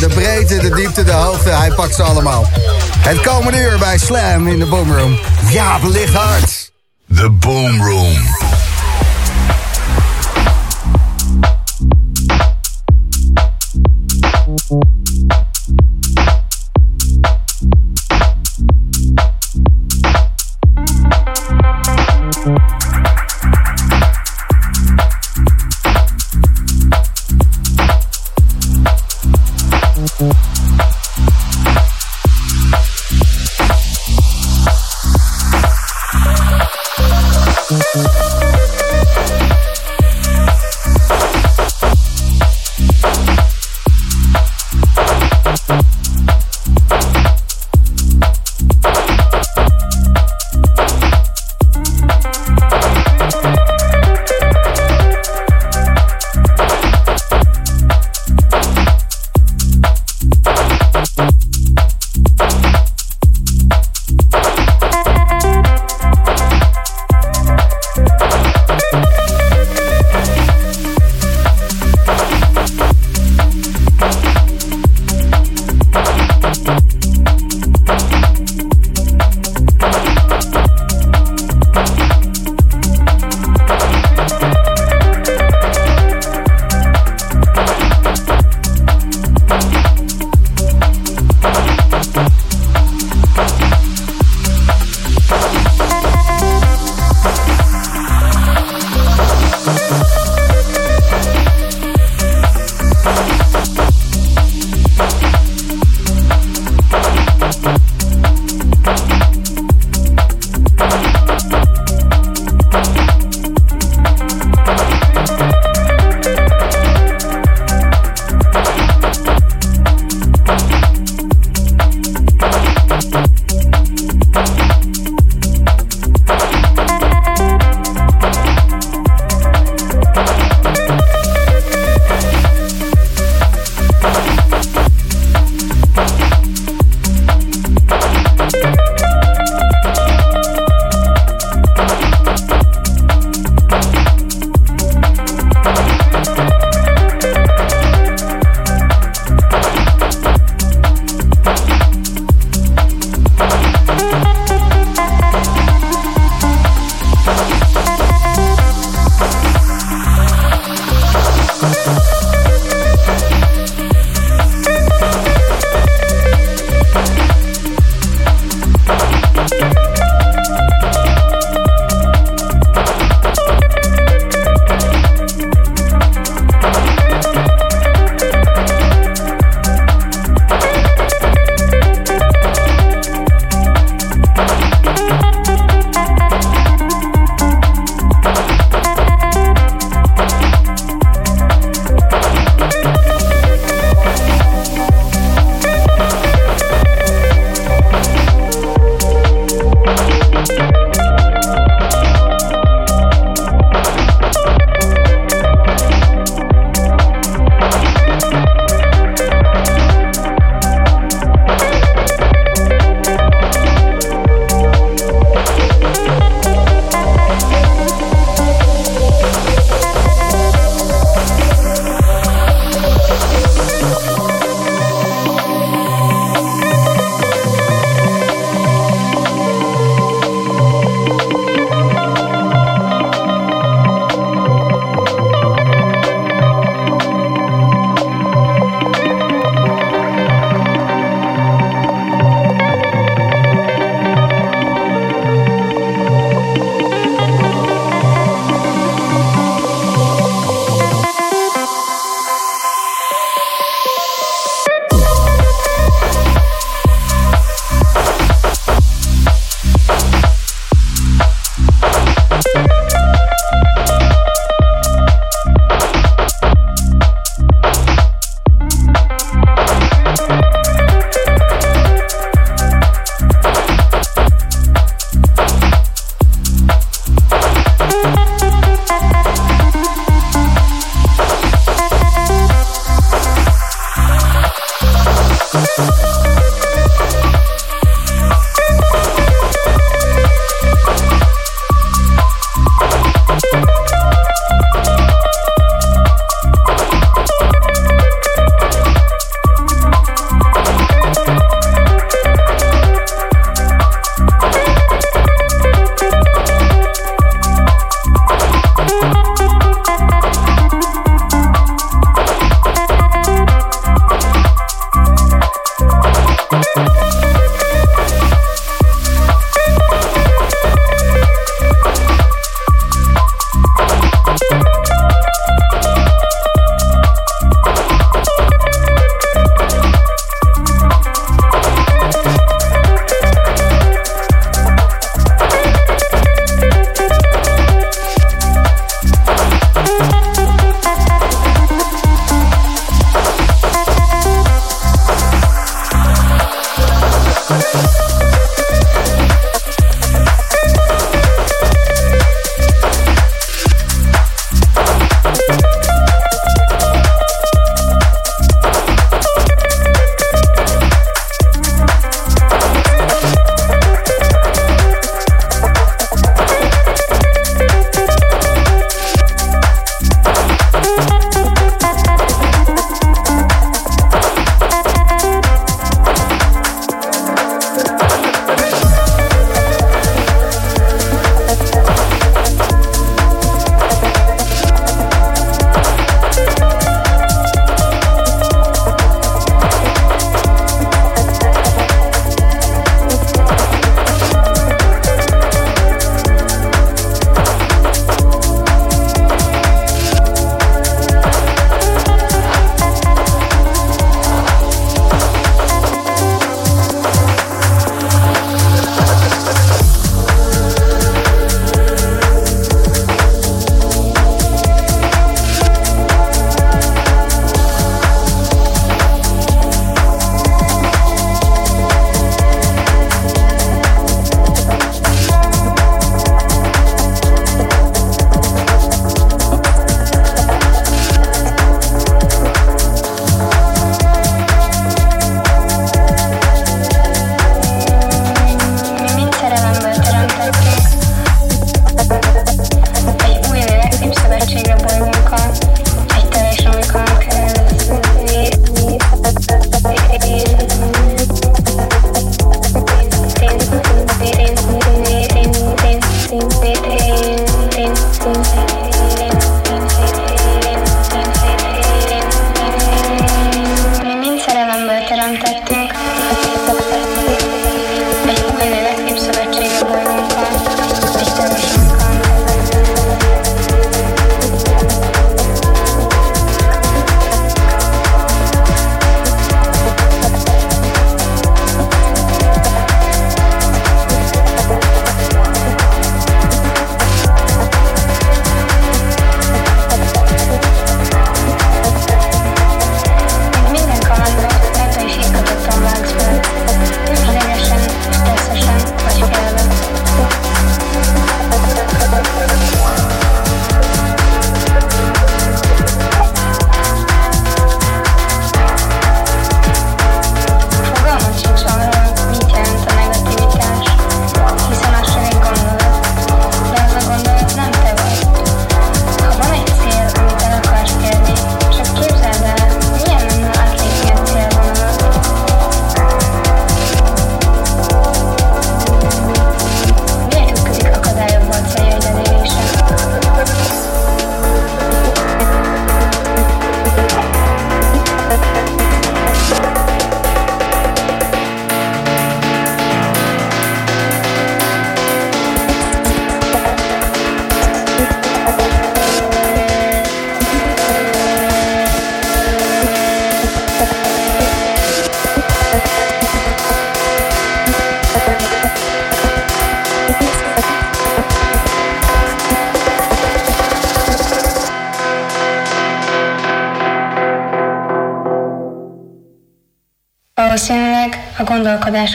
de breedte, de diepte, de hoogte. Hij pakt ze allemaal. Het komende uur bij Slam in de Boomroom. Ja, licht hard. The Boomroom.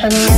for me.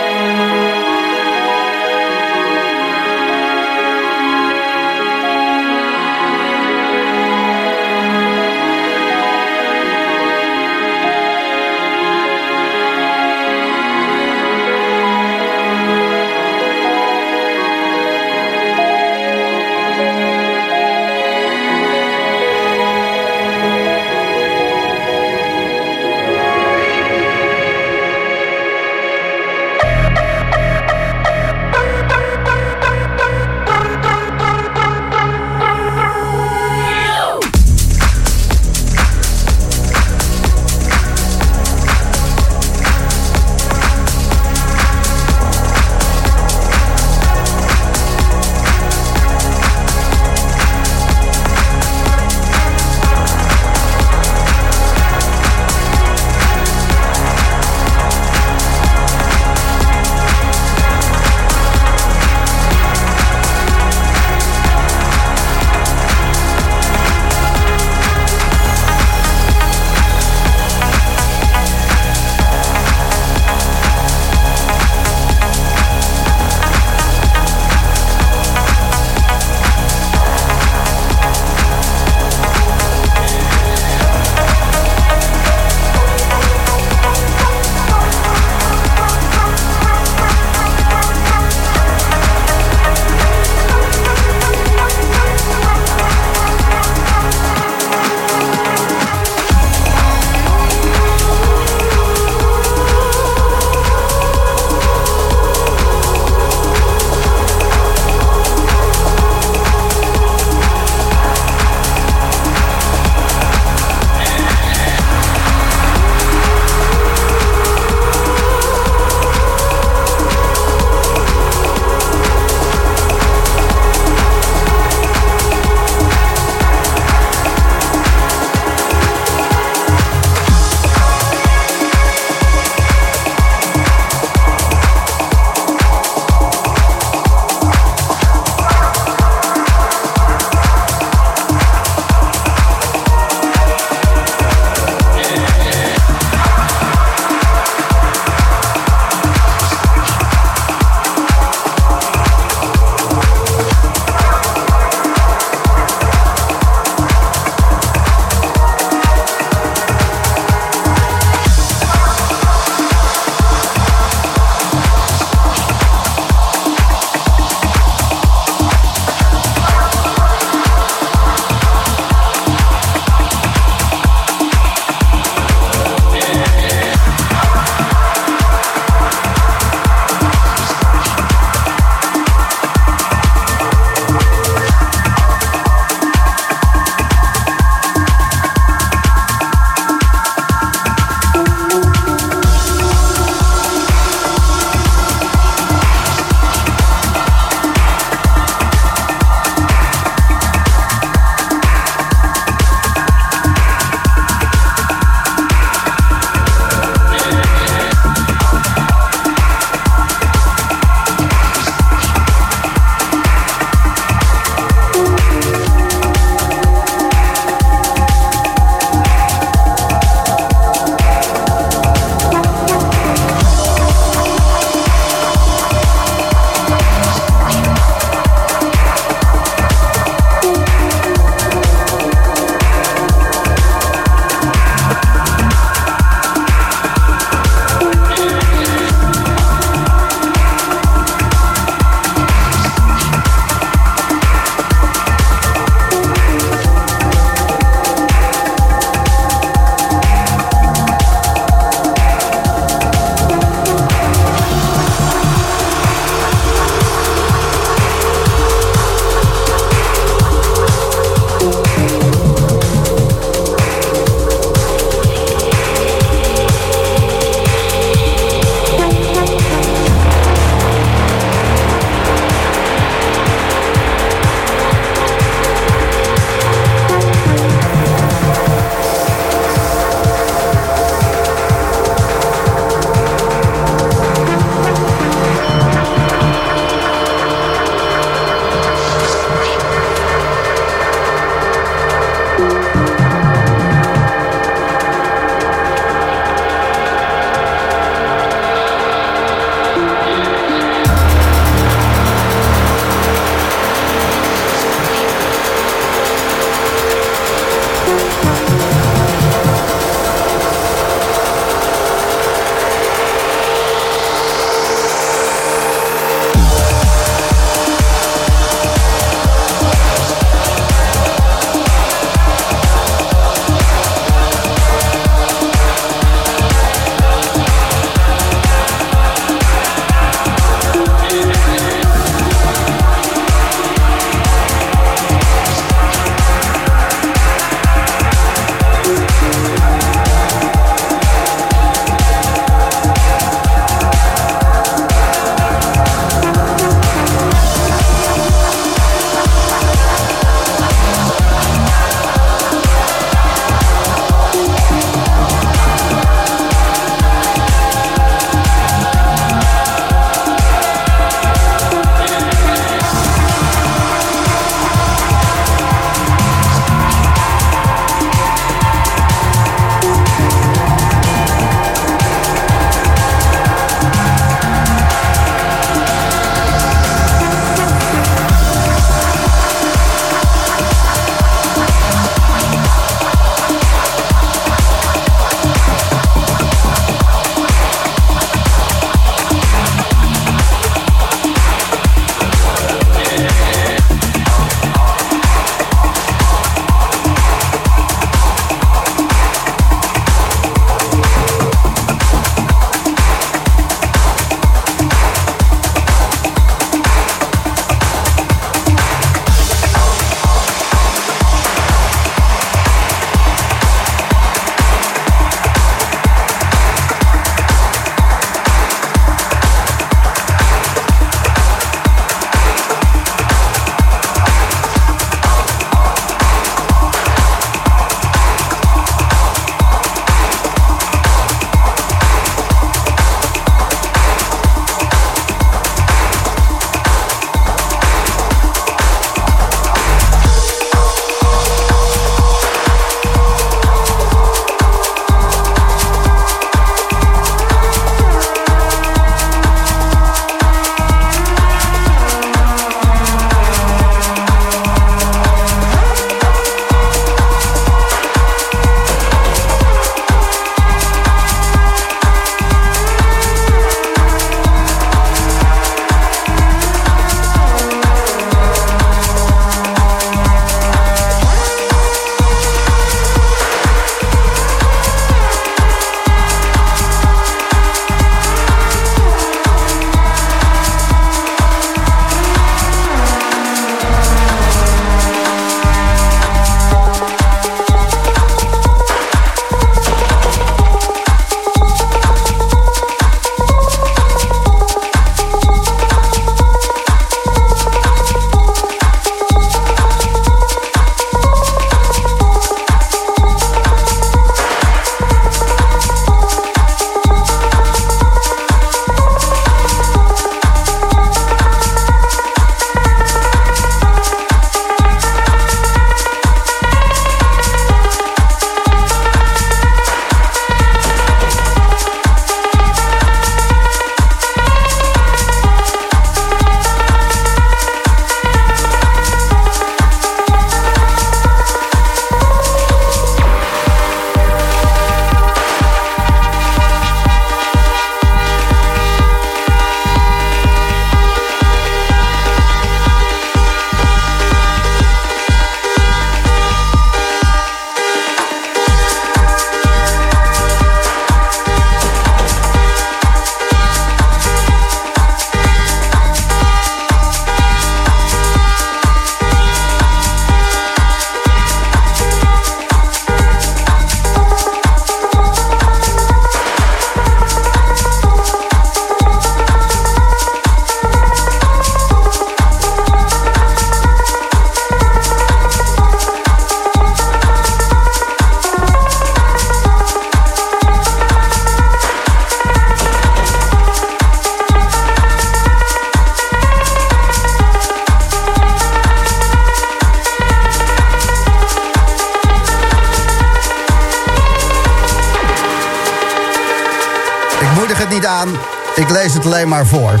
Voor.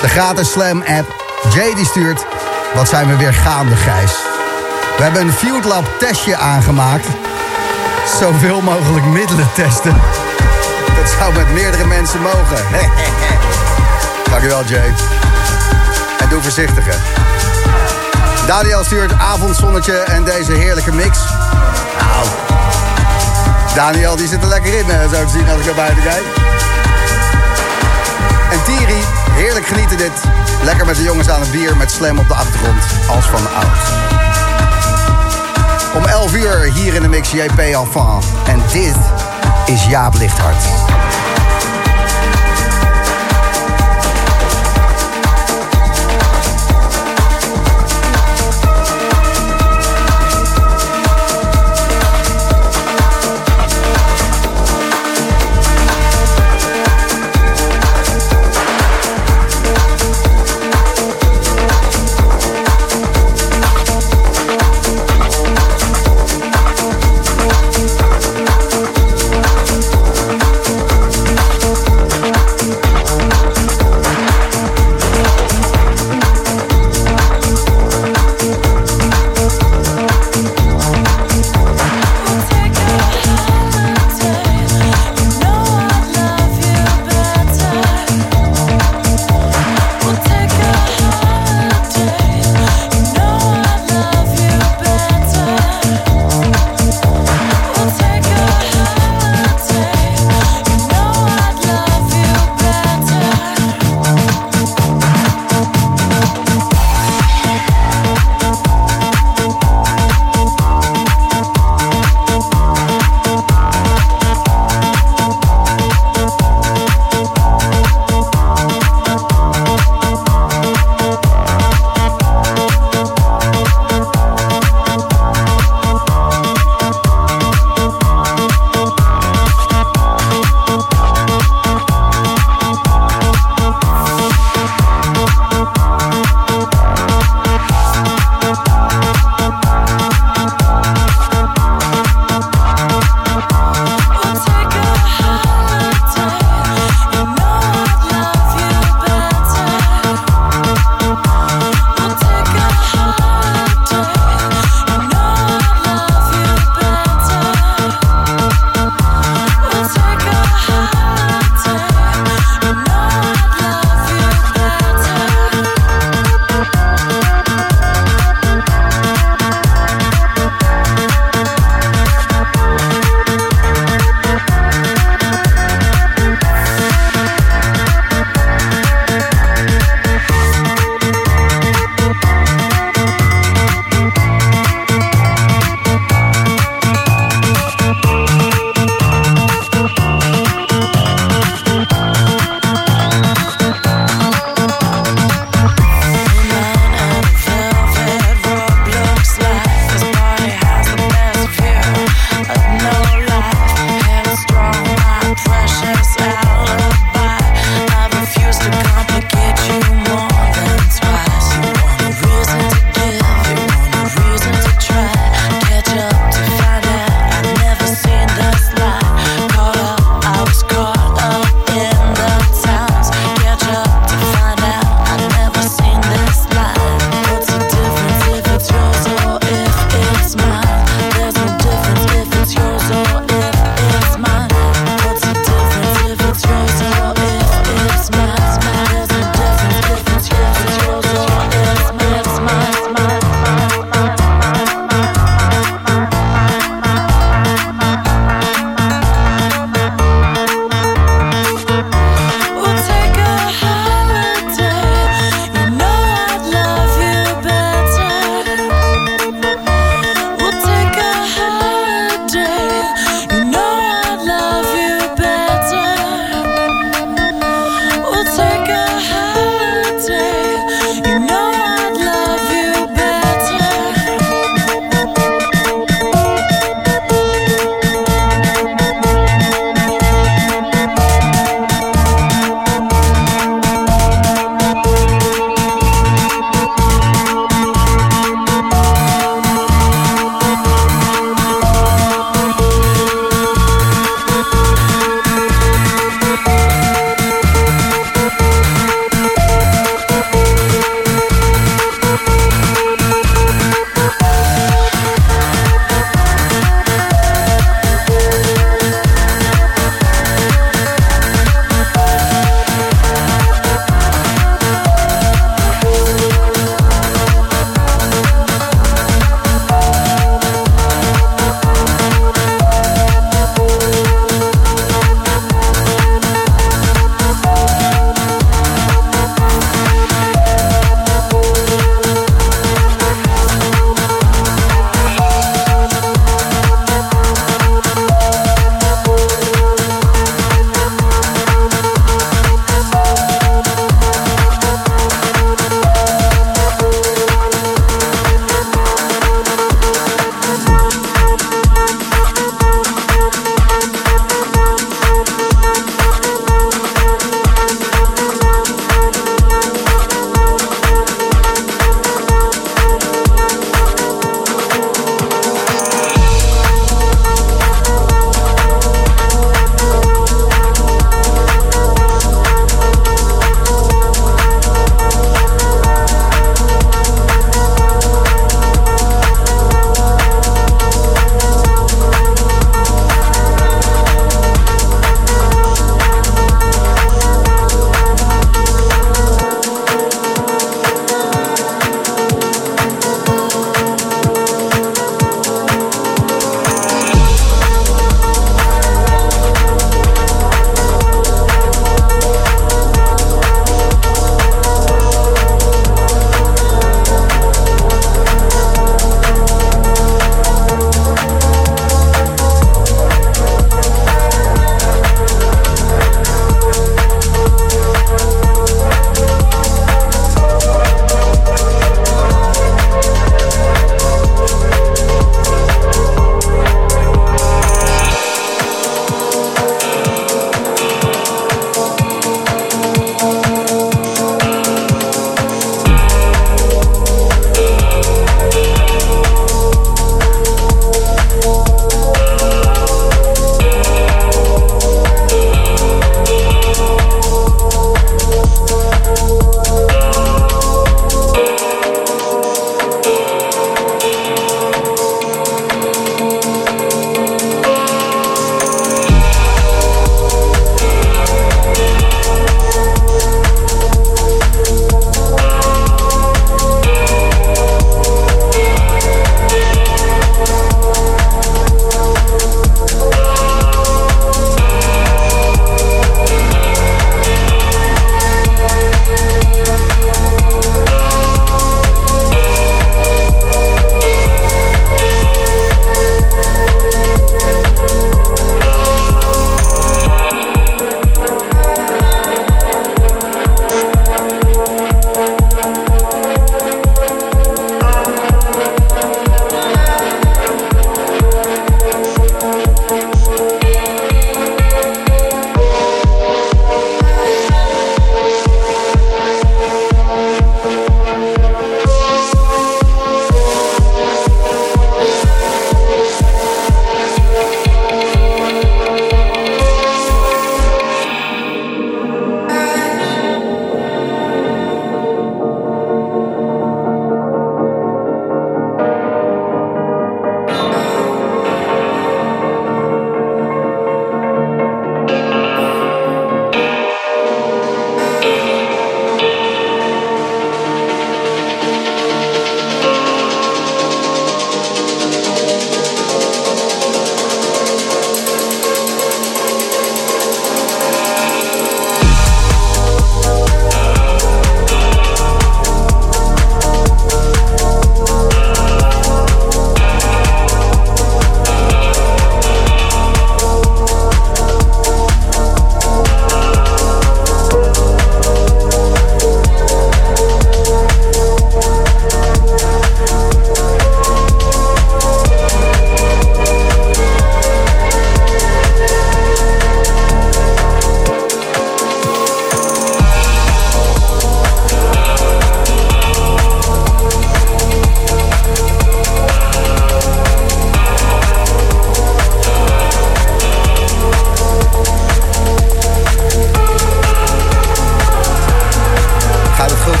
De gratis Slam app. Jay die stuurt, wat zijn we weer gaande, Gijs. We hebben een Field Lab testje aangemaakt. Zoveel mogelijk middelen testen. Dat zou met meerdere mensen mogen. Dankjewel, Jay. En doe voorzichtig, hè. Daniel stuurt avondzonnetje en deze heerlijke mix. Nou, Daniel die zit er lekker in, zo te zien als ik naar buiten kijk. En Thierry, heerlijk genieten dit. Lekker met de jongens aan het bier met slam op de achtergrond, als van oud. Om 11 uur hier in de mix JP Enfant. En dit is Jaap Lichthart.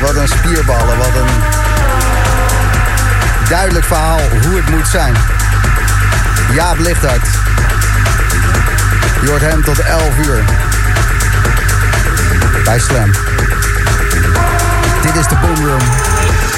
Wat een spierballen, wat een duidelijk verhaal hoe het moet zijn. Jaap Lichthart. Je hoort hem tot 11 uur. Bij Slam. Dit is de Boomroom. zaterdagavond.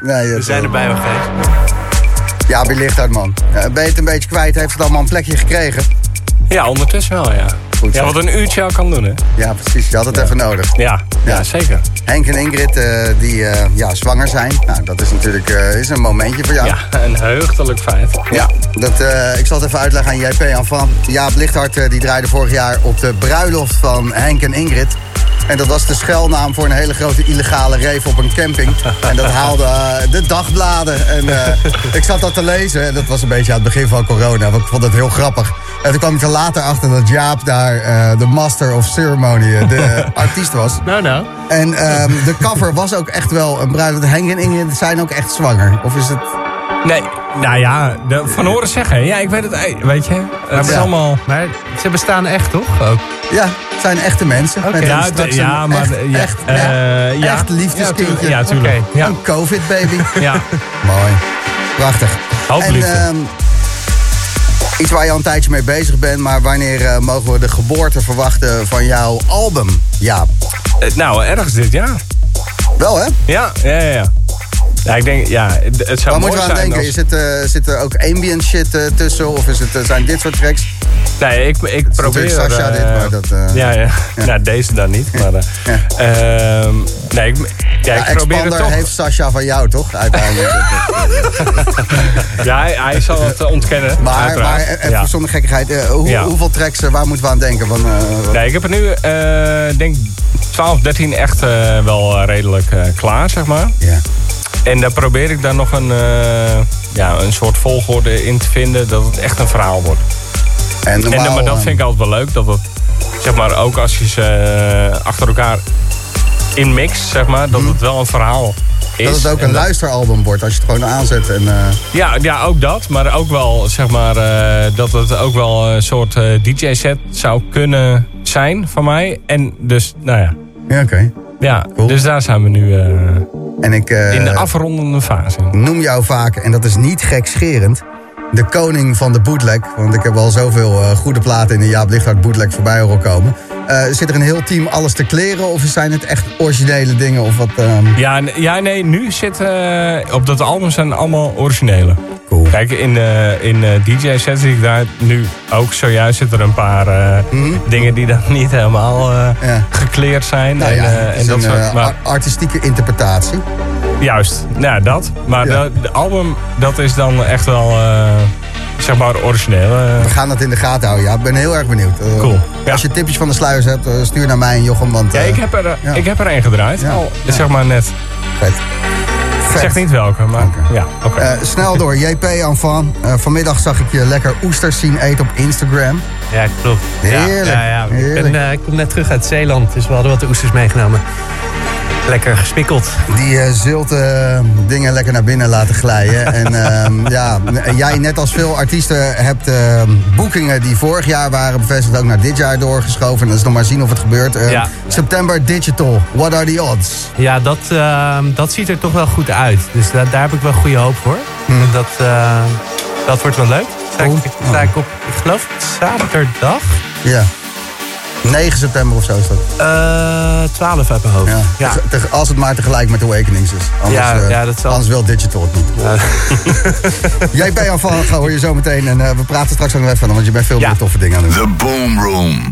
Nee, We zijn erbij, nog Ja, wie ligt uit, man. ben je het een beetje kwijt? Heeft het allemaal een plekje gekregen? Ja, ondertussen wel, ja. Goed, ja, wat een uurtje al kan doen, hè? Ja, precies. Je had het even nodig. Ja, ja. zeker. Henk en Ingrid, uh, die uh, ja, zwanger zijn. Nou, dat is natuurlijk uh, is een momentje voor jou. Ja, een heugelijk feit. Ja, dat, ik zal het even uitleggen aan JP. Van Jaap Lichthart die draaide vorig jaar op de bruiloft van Henk en Ingrid. En dat was de schuilnaam voor een hele grote illegale reef op een camping. En dat haalde uh, de dagbladen. En uh, ik zat dat te lezen. En dat was een beetje aan het begin van corona. Want ik vond het heel grappig. En toen kwam ik er later achter dat Jaap daar uh, de master of ceremony, de artiest was. Nou, nou. En um, de cover was ook echt wel een bruid. Henk en Ingrid zijn ook echt zwanger. Of is het... Nee, nou ja, de, van horen zeggen. Ja, ik weet het, weet je. Het is allemaal... Maar ze bestaan echt, toch? Ook. Ja, het zijn echte mensen. Okay. Ja, ja, maar... Echt, ja, echt, uh, ja. echt liefdeskindje. Ja, tuurlijk. Okay. Ja. Een covid-baby. ja. Mooi. Prachtig. Hoop um, iets waar je al een tijdje mee bezig bent, maar wanneer uh, mogen we de geboorte verwachten van jouw album, Ja. Uh, nou, ergens dit jaar. Wel, hè? Ja, ja, ja. Ja, ik denk, ja, het zou Waar moet je aan denken? Als... Zit, uh, zit er ook ambient shit uh, tussen? Of is het, uh, zijn dit soort tracks? Nee, ik, ik probeer... Sascha eh, dit, maar dat... eh, Ja, ja. Nou, deze dan niet. Maar, eh, ehm, nee, ik, ja, ik ja, probeer het toch. heeft Sascha van jou, toch? Uiteindelijk. Ja, hij, hij zal het eh, ontkennen. maar, uiteraard. maar even ja. zonder gekkigheid. eh, hoe, Ja. Hoeveel tracks, eh, waar moeten we aan denken? Van, eh, Nee, ik heb er nu, eh denk 12, 13 echt eh, wel eh, redelijk eh, klaar, zeg maar. ja. En daar probeer ik dan nog een, eh, ja, een soort volgorde in te vinden dat het echt een verhaal wordt. En, normaal, dan- maar dat eh, vind ik altijd wel leuk. Dat het, zeg maar, ook als je ze eh, achter elkaar inmixt, zeg maar, dat het wel een verhaal is. Mhm. dat het ook En een luisteralbum wordt als je het gewoon aanzet. En, eh, Ja, ja, ook dat. Maar ook wel, zeg maar, eh, dat het ook wel een soort eh, DJ-set zou kunnen zijn van mij. En dus, nou ja. ja, oké. Ja, Cool. dus daar zijn we nu eh, En ik eh, in de afrondende fase. noem jou vaak, en dat is niet gekscherend, de koning van de bootleg. Want ik heb al zoveel eh, goede platen in de Jaap Lichthart bootleg voorbij horen komen. Eh, zit er een heel team alles te kleren of zijn het echt originele dingen? Of wat, ehm, Ja, ja, nee, nu zit eh, op dat album zijn allemaal originele. cool. Kijk, in, in DJ-sets die ik daar nu ook zojuist zitten er een paar Mhm. dingen die dan niet helemaal Ja. gekleerd zijn. Nou en, ja, en dat een soort, maar, ar- artistieke interpretatie. Juist, nou ja, dat. Maar Ja. de, de album, dat is dan echt wel, eh, zeg maar, origineel. We gaan dat in de gaten houden, ja. Ik ben heel erg benieuwd. Eh, Cool. Ja. Als je tipjes van de sluiers hebt, eh, stuur naar mij en Jochem. Want, ja, ik heb er, ja. ik heb er één gedraaid. Ja. Al, Zeg maar net. vet. Ik zeg niet welke, maar ja, oké. Eh, snel door, JP Anvan. Eh vanmiddag zag ik je lekker oesters zien eten op Instagram. Ja, klopt. Heerlijk, Ja, ja, ja. Ik, ben, ik kom net terug uit Zeeland, dus we hadden wat oesters meegenomen. Lekker gespikkeld. Die eh zilte eh, dingen lekker naar binnen laten glijden. en ehm, ja, jij net als veel artiesten hebt ehm, boekingen die vorig jaar waren bevestigd ook naar dit jaar doorgeschoven. En dat is nog maar zien of het gebeurt. Eh, Ja. September Digital, what are the odds? Ja, dat, dat ziet er toch wel goed uit. Dus da- daar heb ik wel goede hoop voor. En dat, eh, dat wordt wel leuk. Sta, ik, sta ik op, ik geloof zaterdag, Ja. 9 september of zo is dat. eh 12 uit mijn hoofd. Ja. Ja. Te- Als het maar tegelijk met Awakenings is. Anders, Ja, eh, ja, dat zal- anders wil Digital het niet. JP Anvan, hoor je zo meteen. En eh, we praten straks ook nog even van, want je bent veel Ja. meer toffe dingen aan het doen. The Boom Room.